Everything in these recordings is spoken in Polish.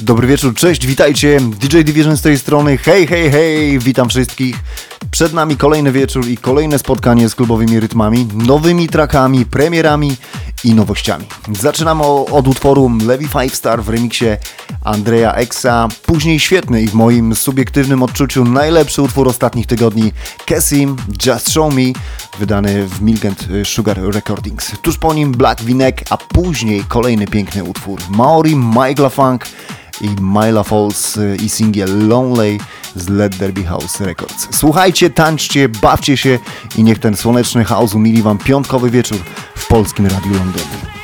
Dobry wieczór, cześć, witajcie. DJ Division z tej strony. Hej, hej, hej, witam wszystkich. Przed nami kolejny wieczór i kolejne spotkanie z klubowymi rytmami, nowymi trackami, premierami i nowościami. Zaczynamy od utworu Levi Five Star w remiksie Andrea Exa, później świetny i w moim subiektywnym odczuciu najlepszy utwór ostatnich tygodni Cassim Just Show Me, wydany w Milgant Sugar Recordings. Tuż po nim Black Vinek, a później kolejny piękny utwór Maori, Mike Funk i Myla Falls y, i singiel Lonely z Let Derby House Records. Słuchajcie, tańczcie, bawcie się i niech ten słoneczny house umili Wam piątkowy wieczór w Polskim Radiu Londyn.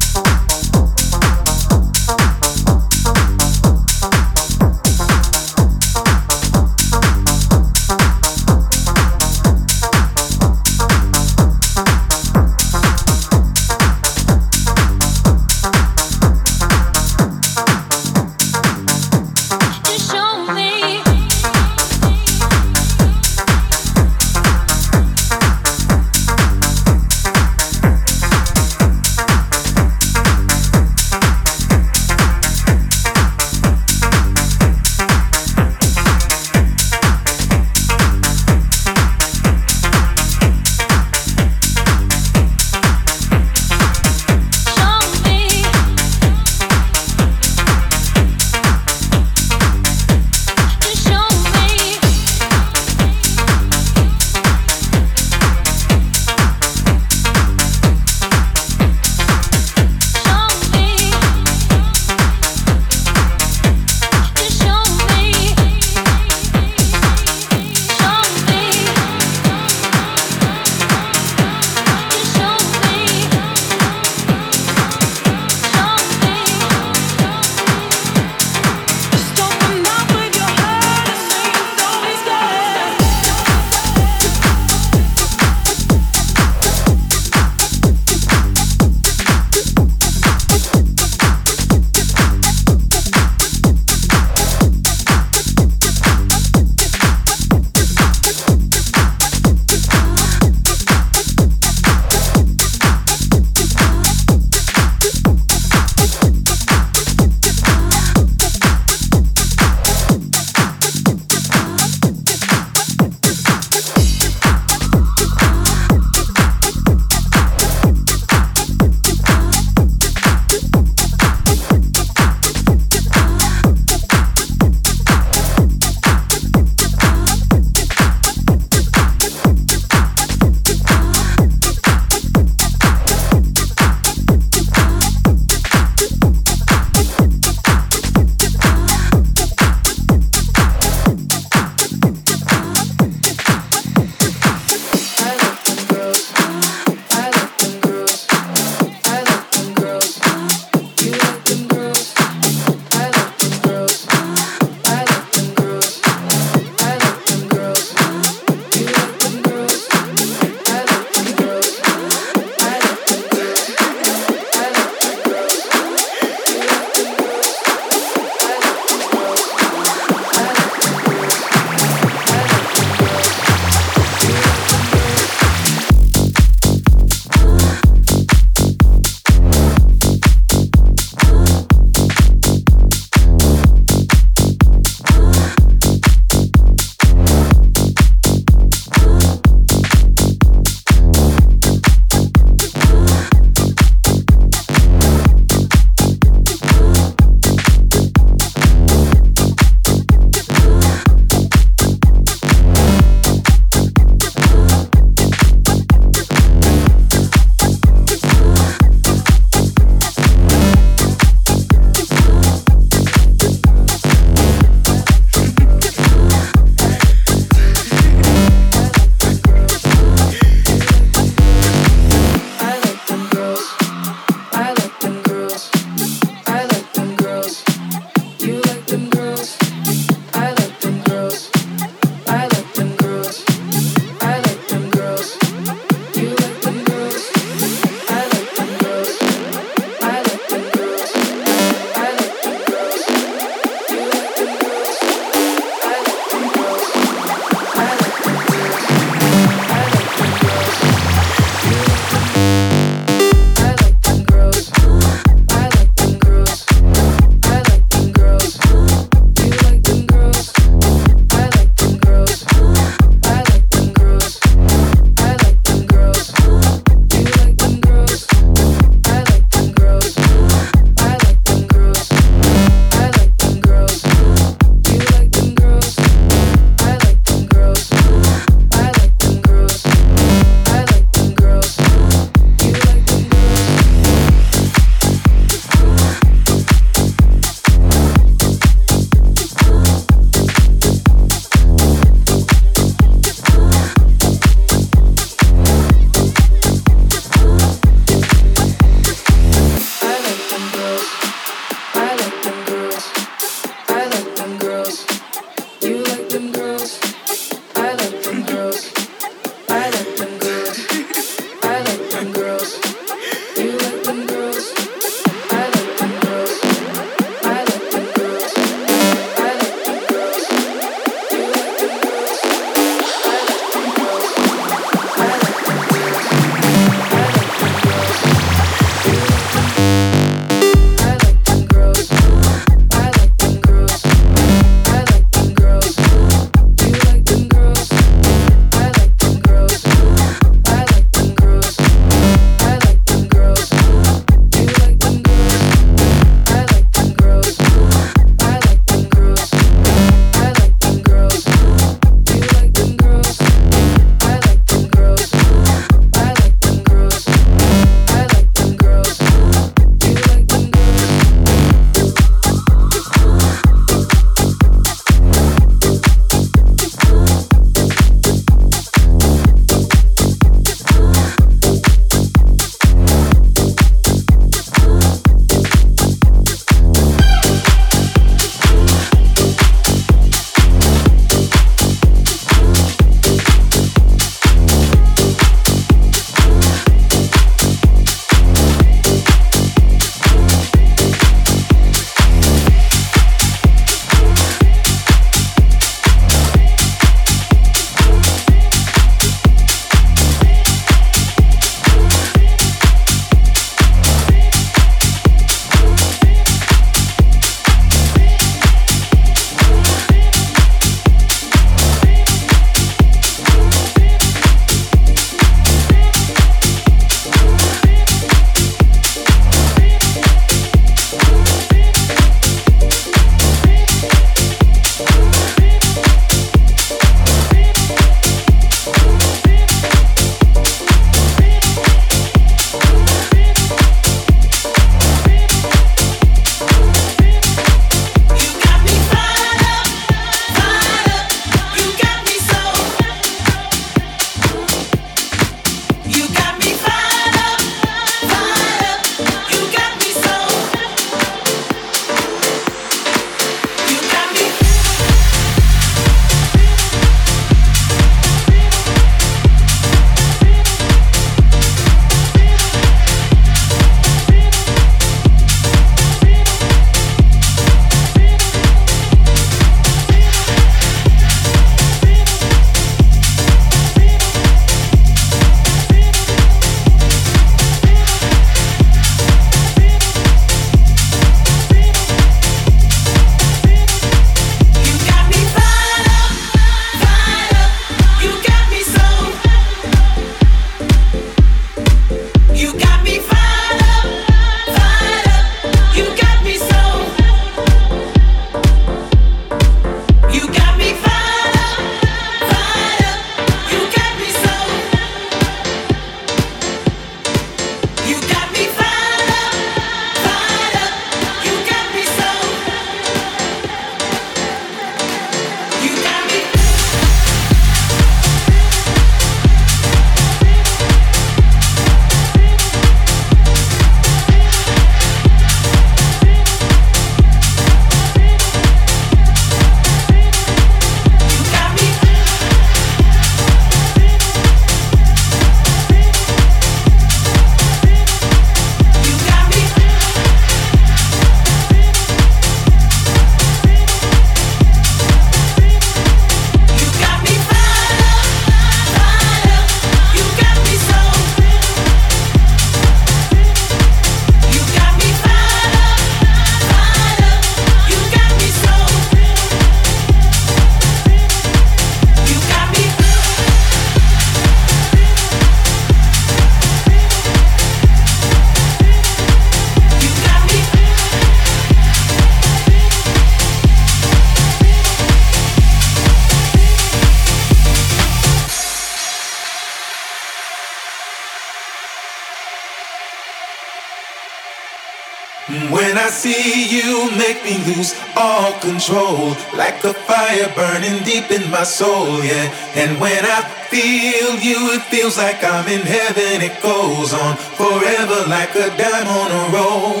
Control. Like a fire burning deep in my soul, yeah. And when I feel you, it feels like I'm in heaven. It goes on forever like a dime on a roll.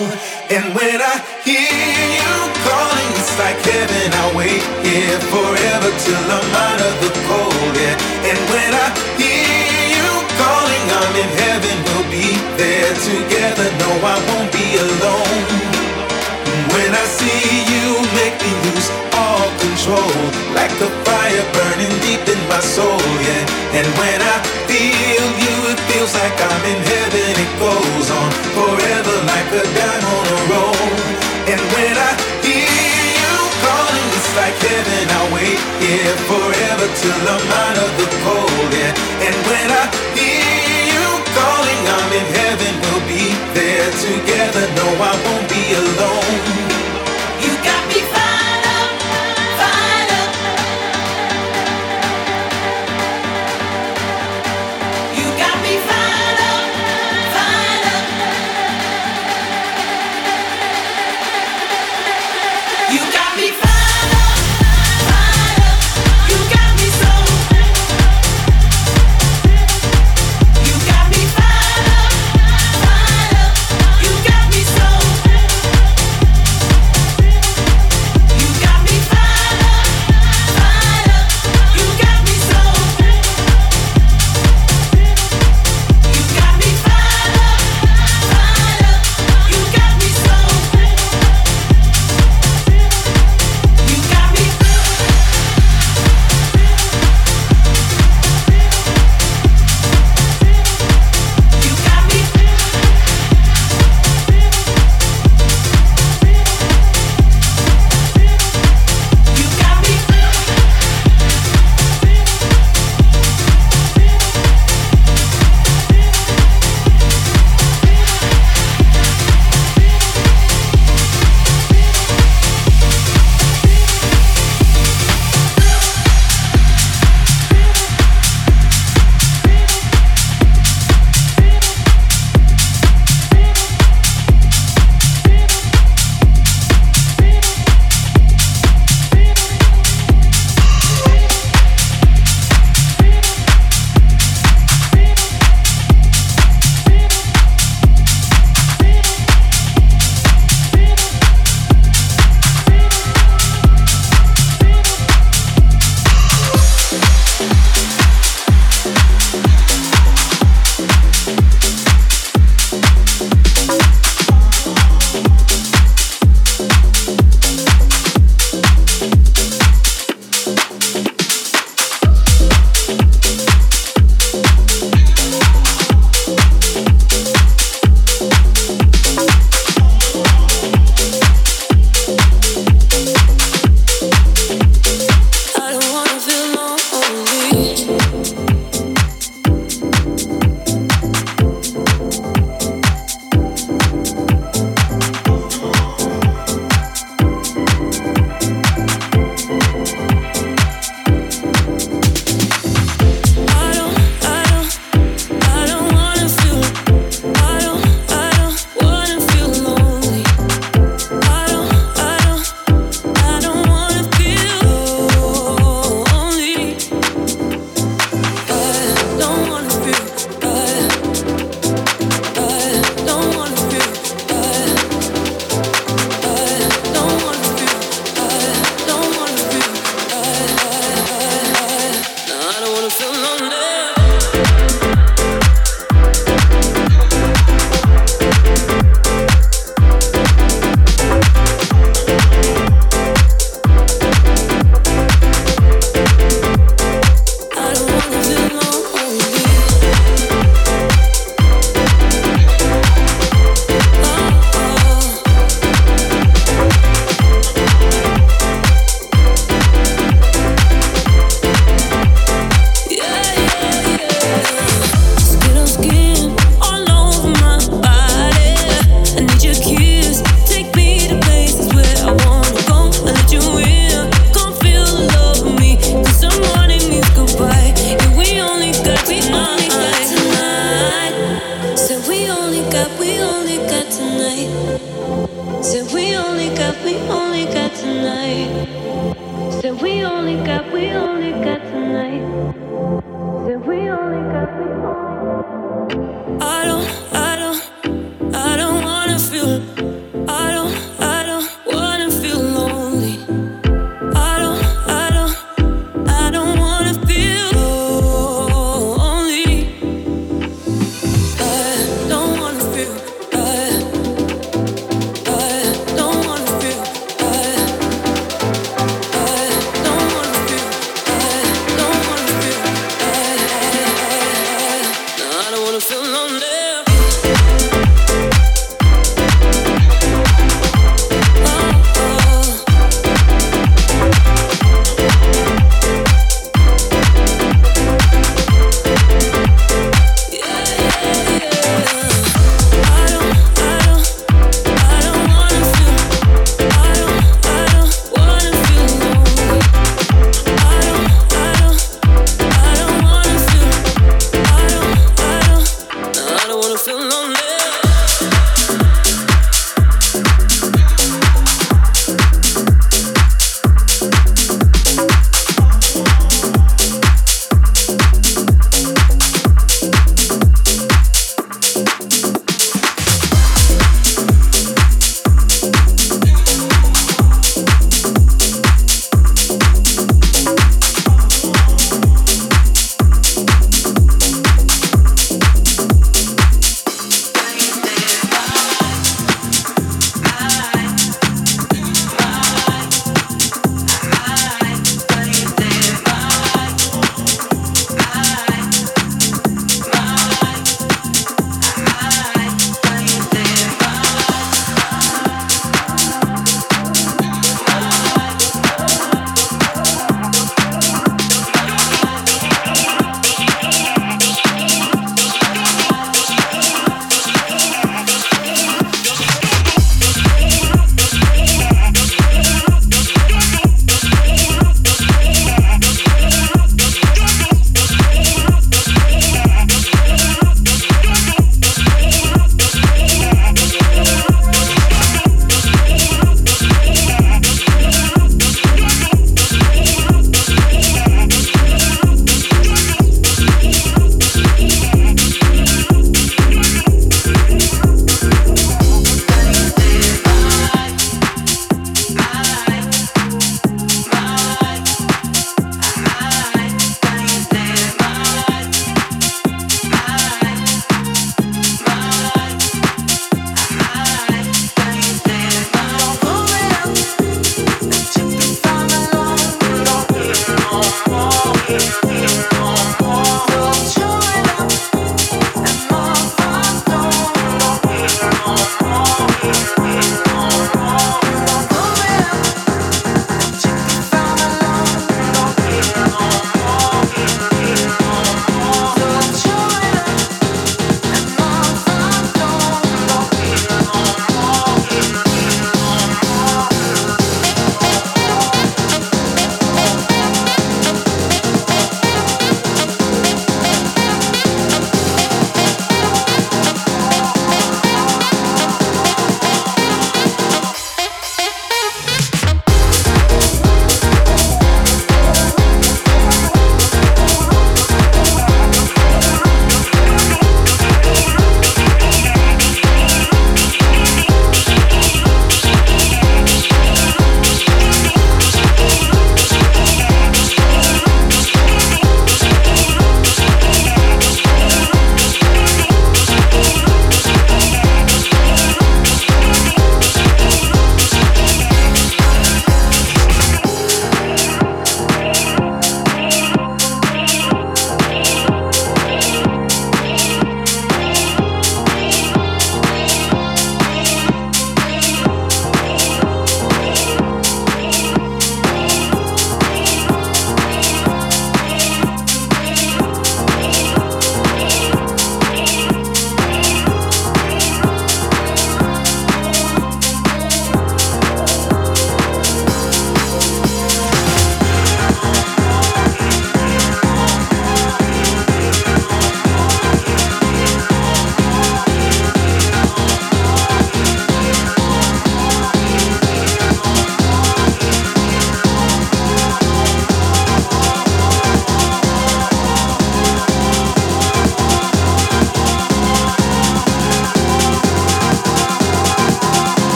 And when soul, yeah. And when I feel you, it feels like I'm in heaven. It goes on forever like a dime on a roll. And when I hear you calling, it's like heaven. I wait here forever till I'm out of the cold, yeah. And when I hear you calling, I'm in heaven. We'll be there together. No, I won't be alone.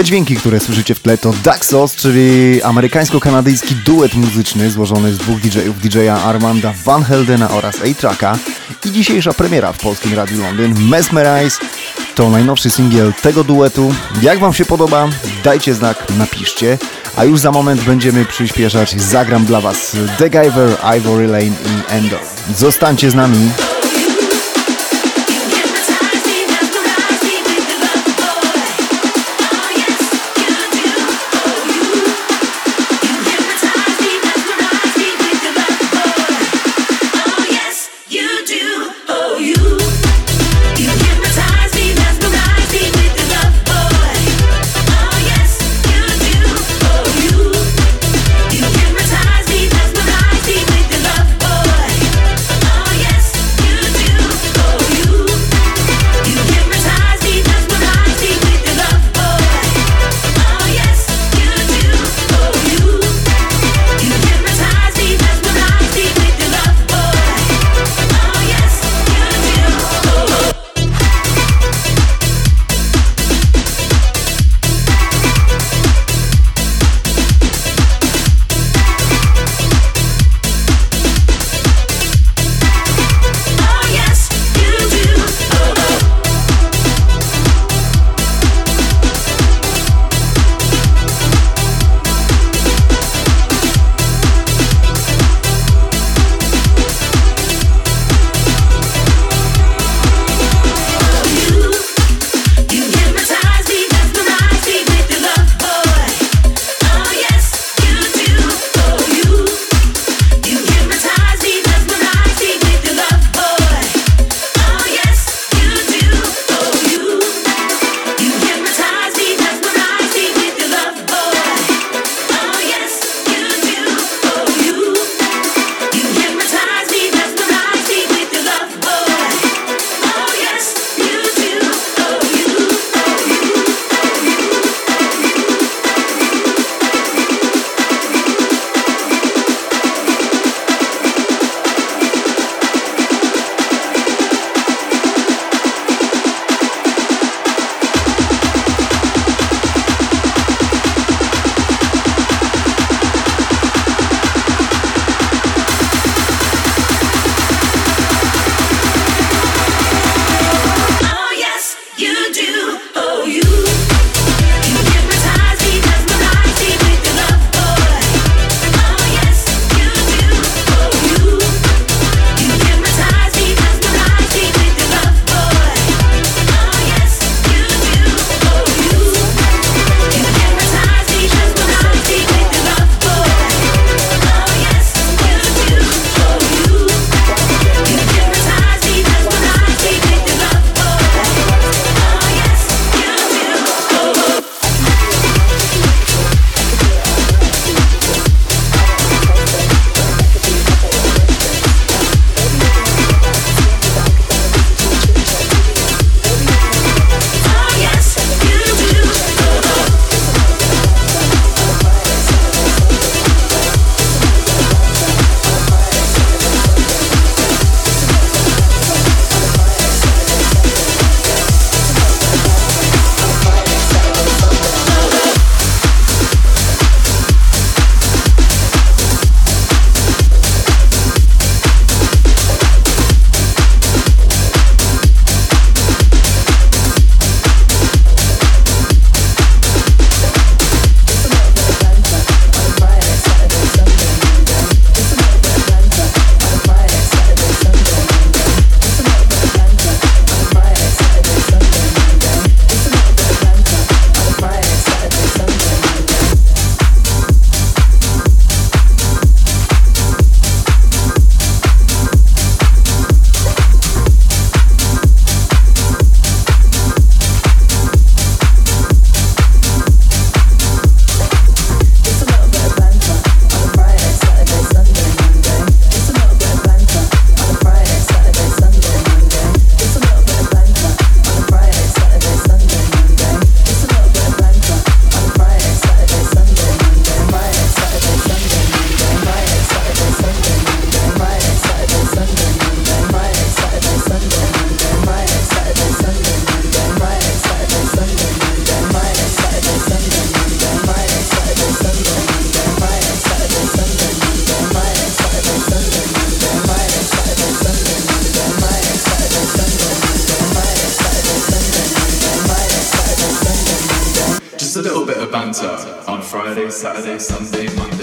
Te dźwięki, które słyszycie w tle to Daxos, czyli amerykańsko-kanadyjski duet muzyczny złożony z dwóch DJ-ów, DJ-a Armanda Van Heldena oraz A-Tracka i dzisiejsza premiera w Polskim Radiu Londyn Mesmerize to najnowszy singiel tego duetu. Jak Wam się podoba, dajcie znak, napiszcie. A już za moment będziemy przyspieszać. Zagram dla Was The Giver, Ivory Lane i Endor. Zostańcie z nami. On Friday, Saturday, Sunday, Monday.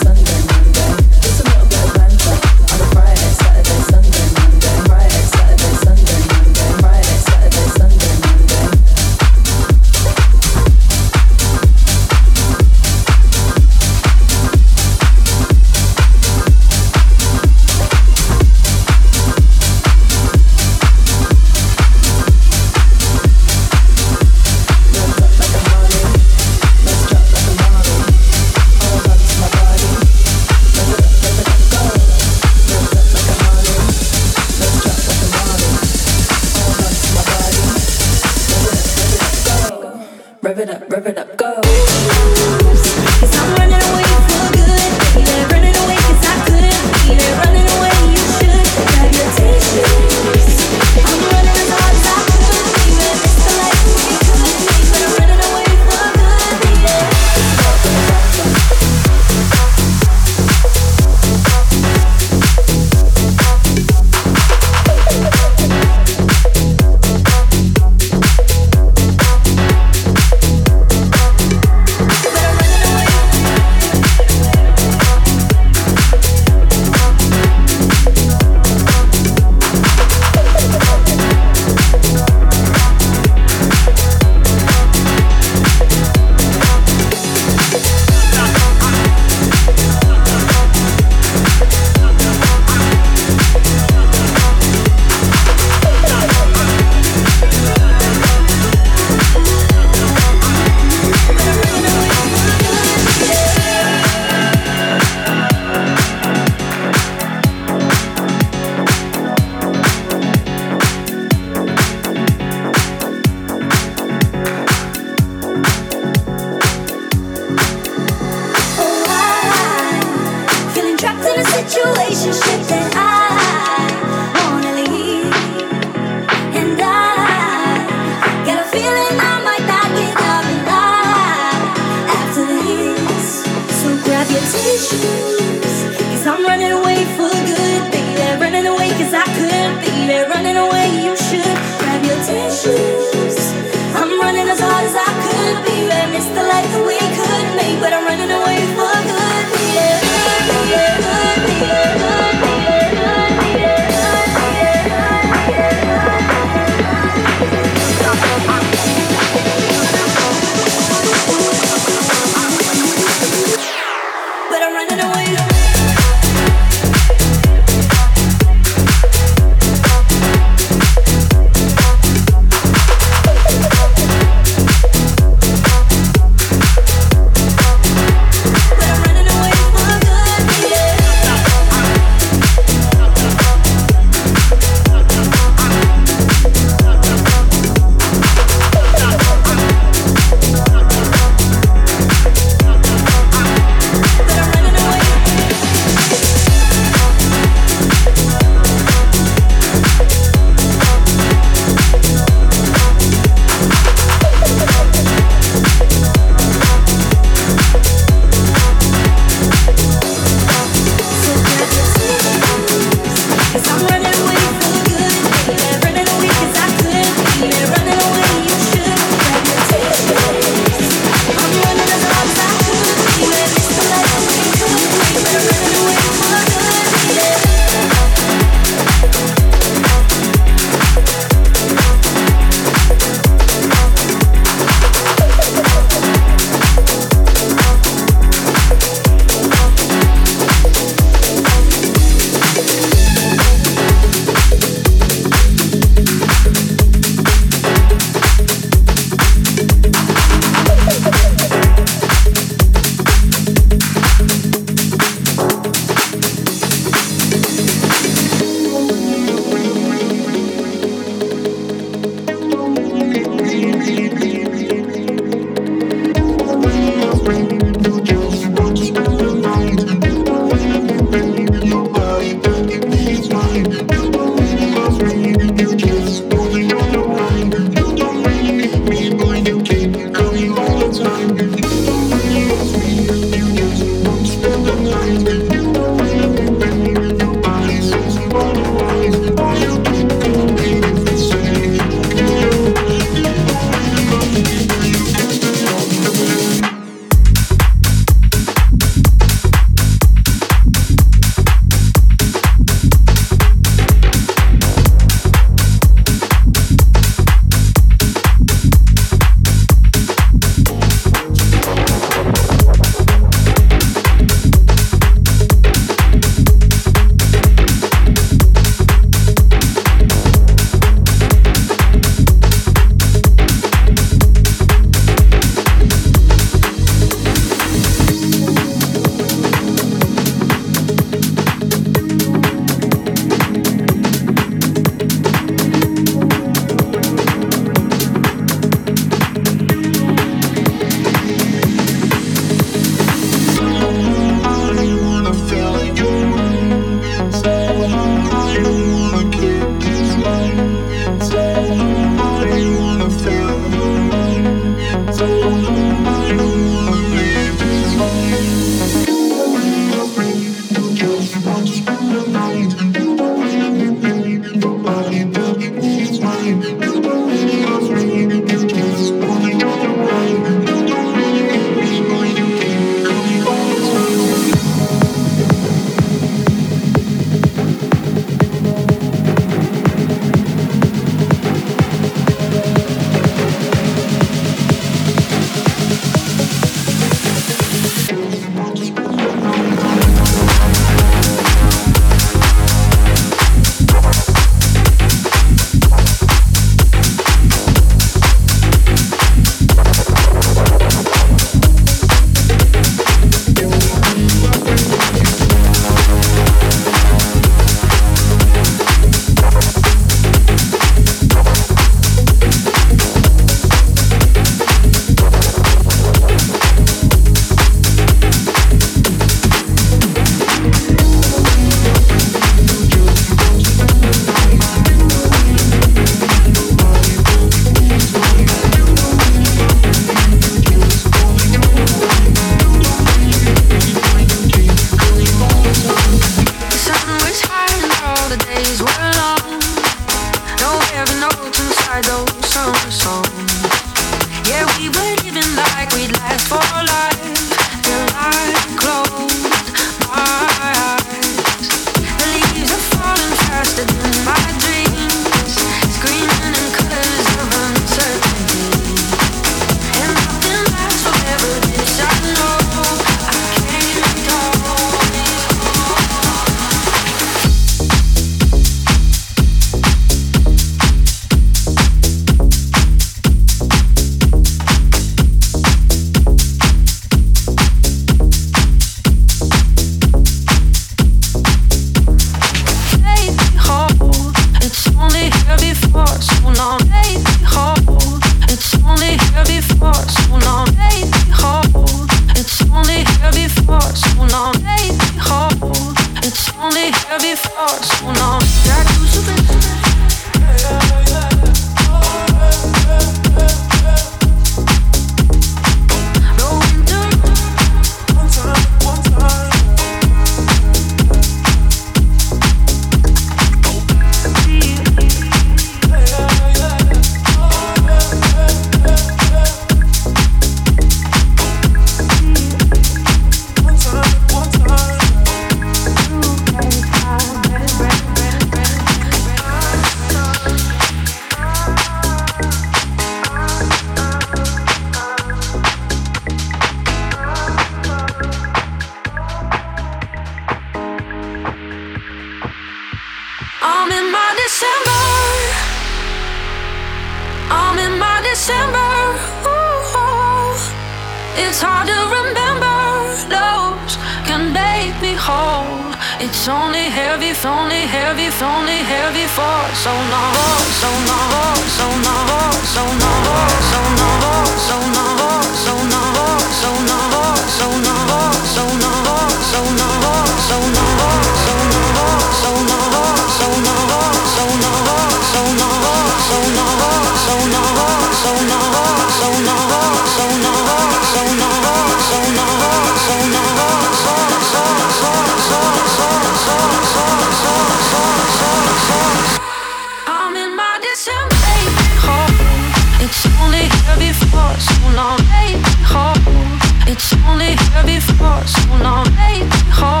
only here before, so long. make me whole.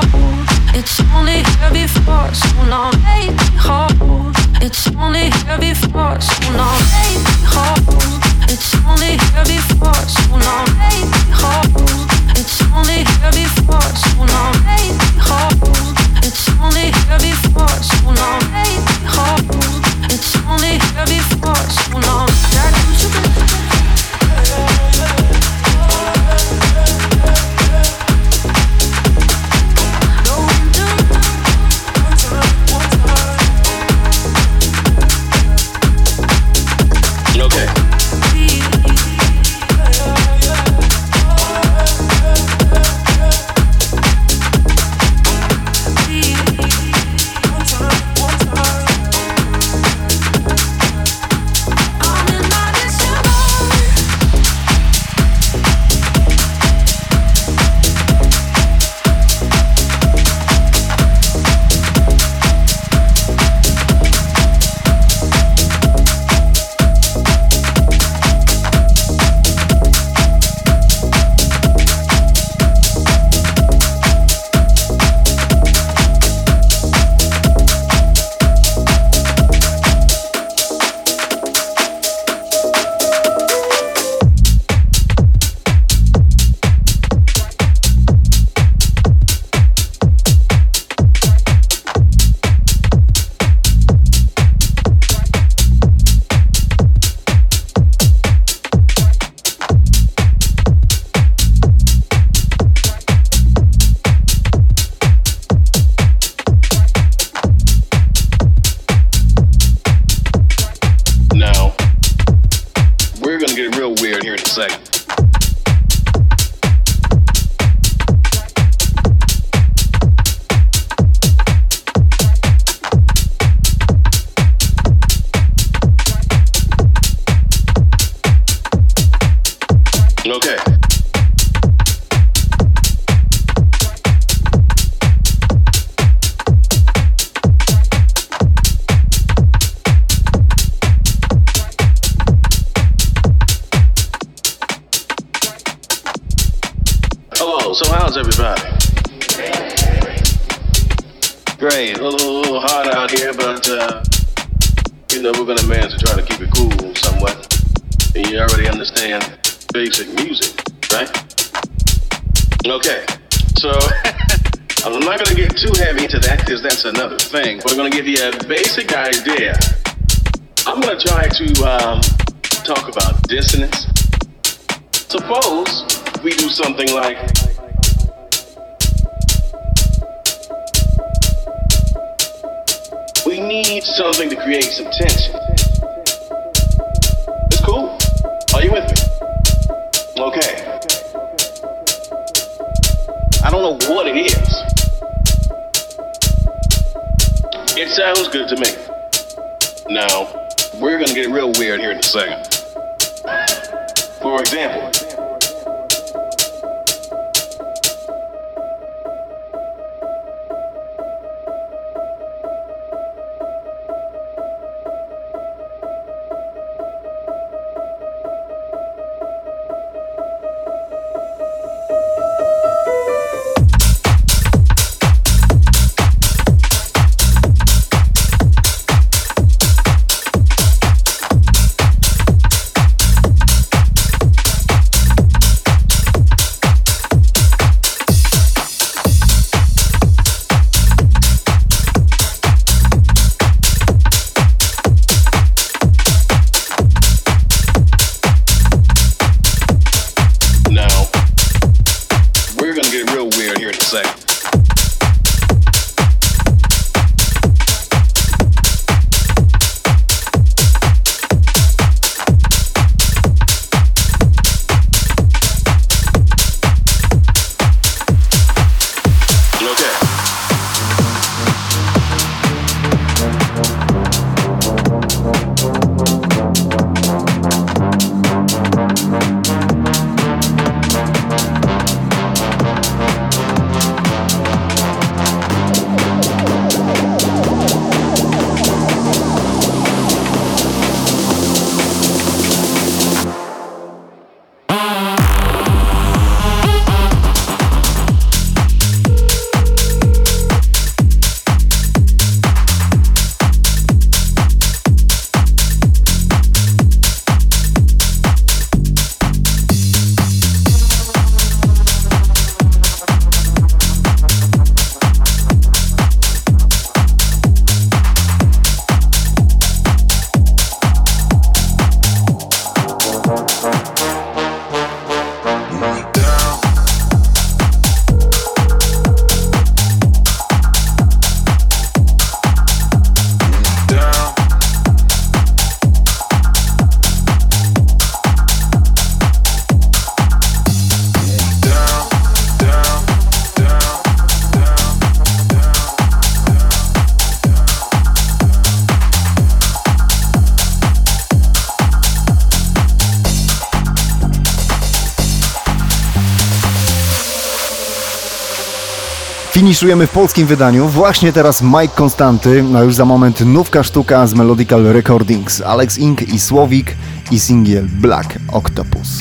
It's only here before, so long. make me whole. It's only here before, so. Now, we're going to get real weird here in a second. For example, Fiszujemy w polskim wydaniu. Właśnie teraz Mike Konstanty, a już za moment nówka sztuka z Melodical Recordings. Alex Ink i Słowik i singiel Black Octopus.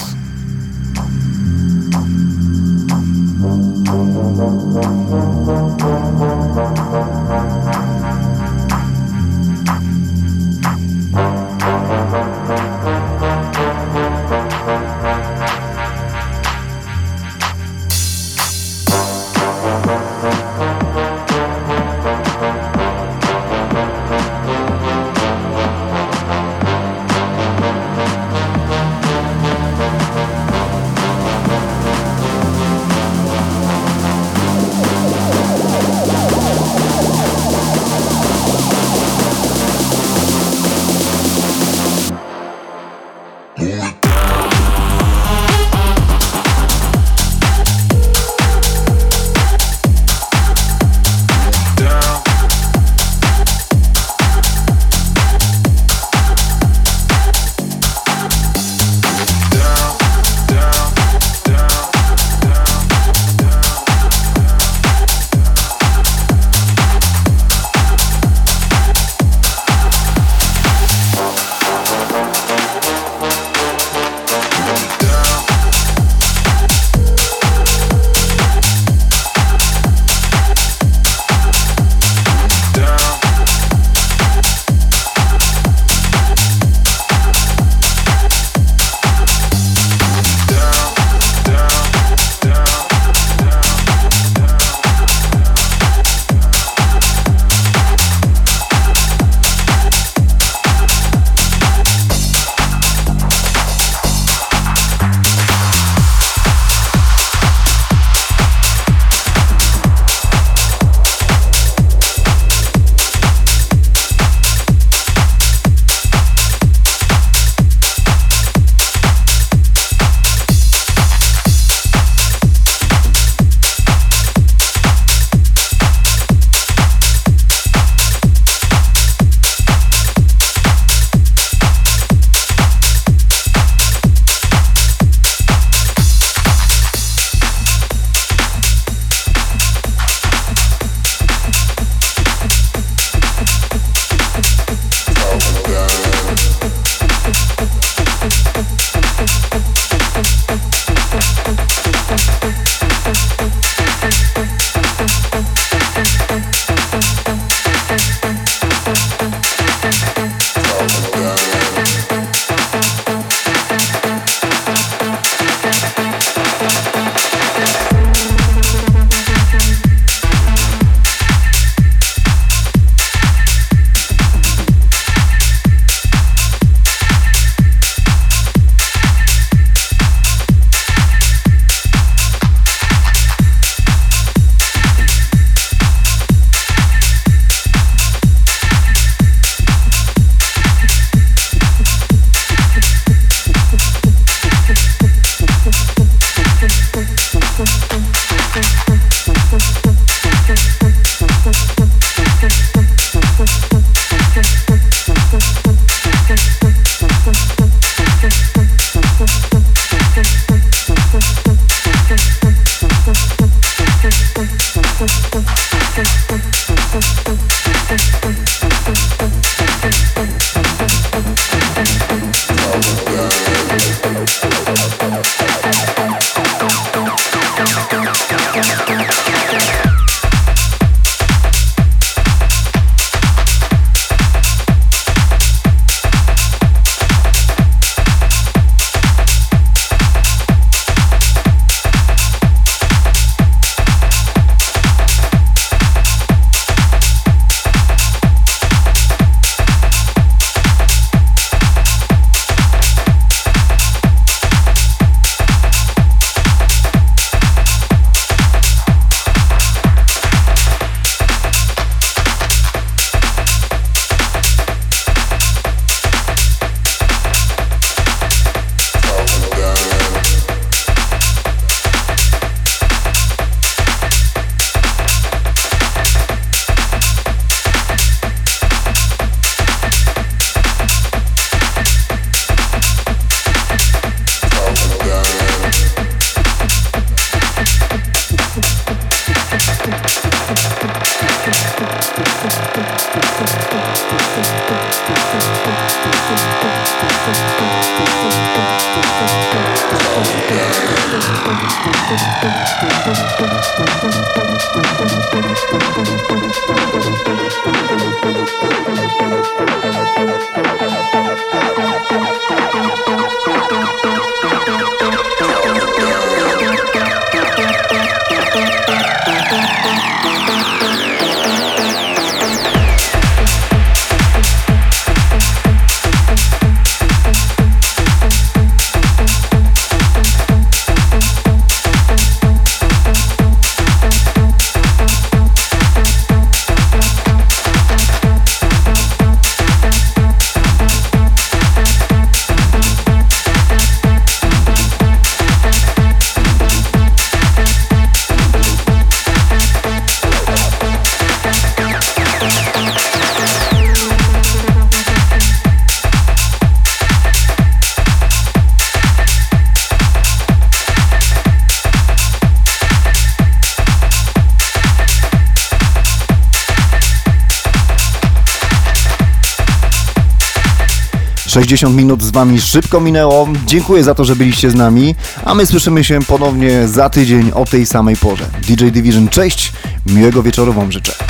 60 minut z Wami szybko minęło. Dziękuję za to, że byliście z nami, a my słyszymy się ponownie za tydzień o tej samej porze. DJ Division, cześć, miłego wieczoru Wam życzę.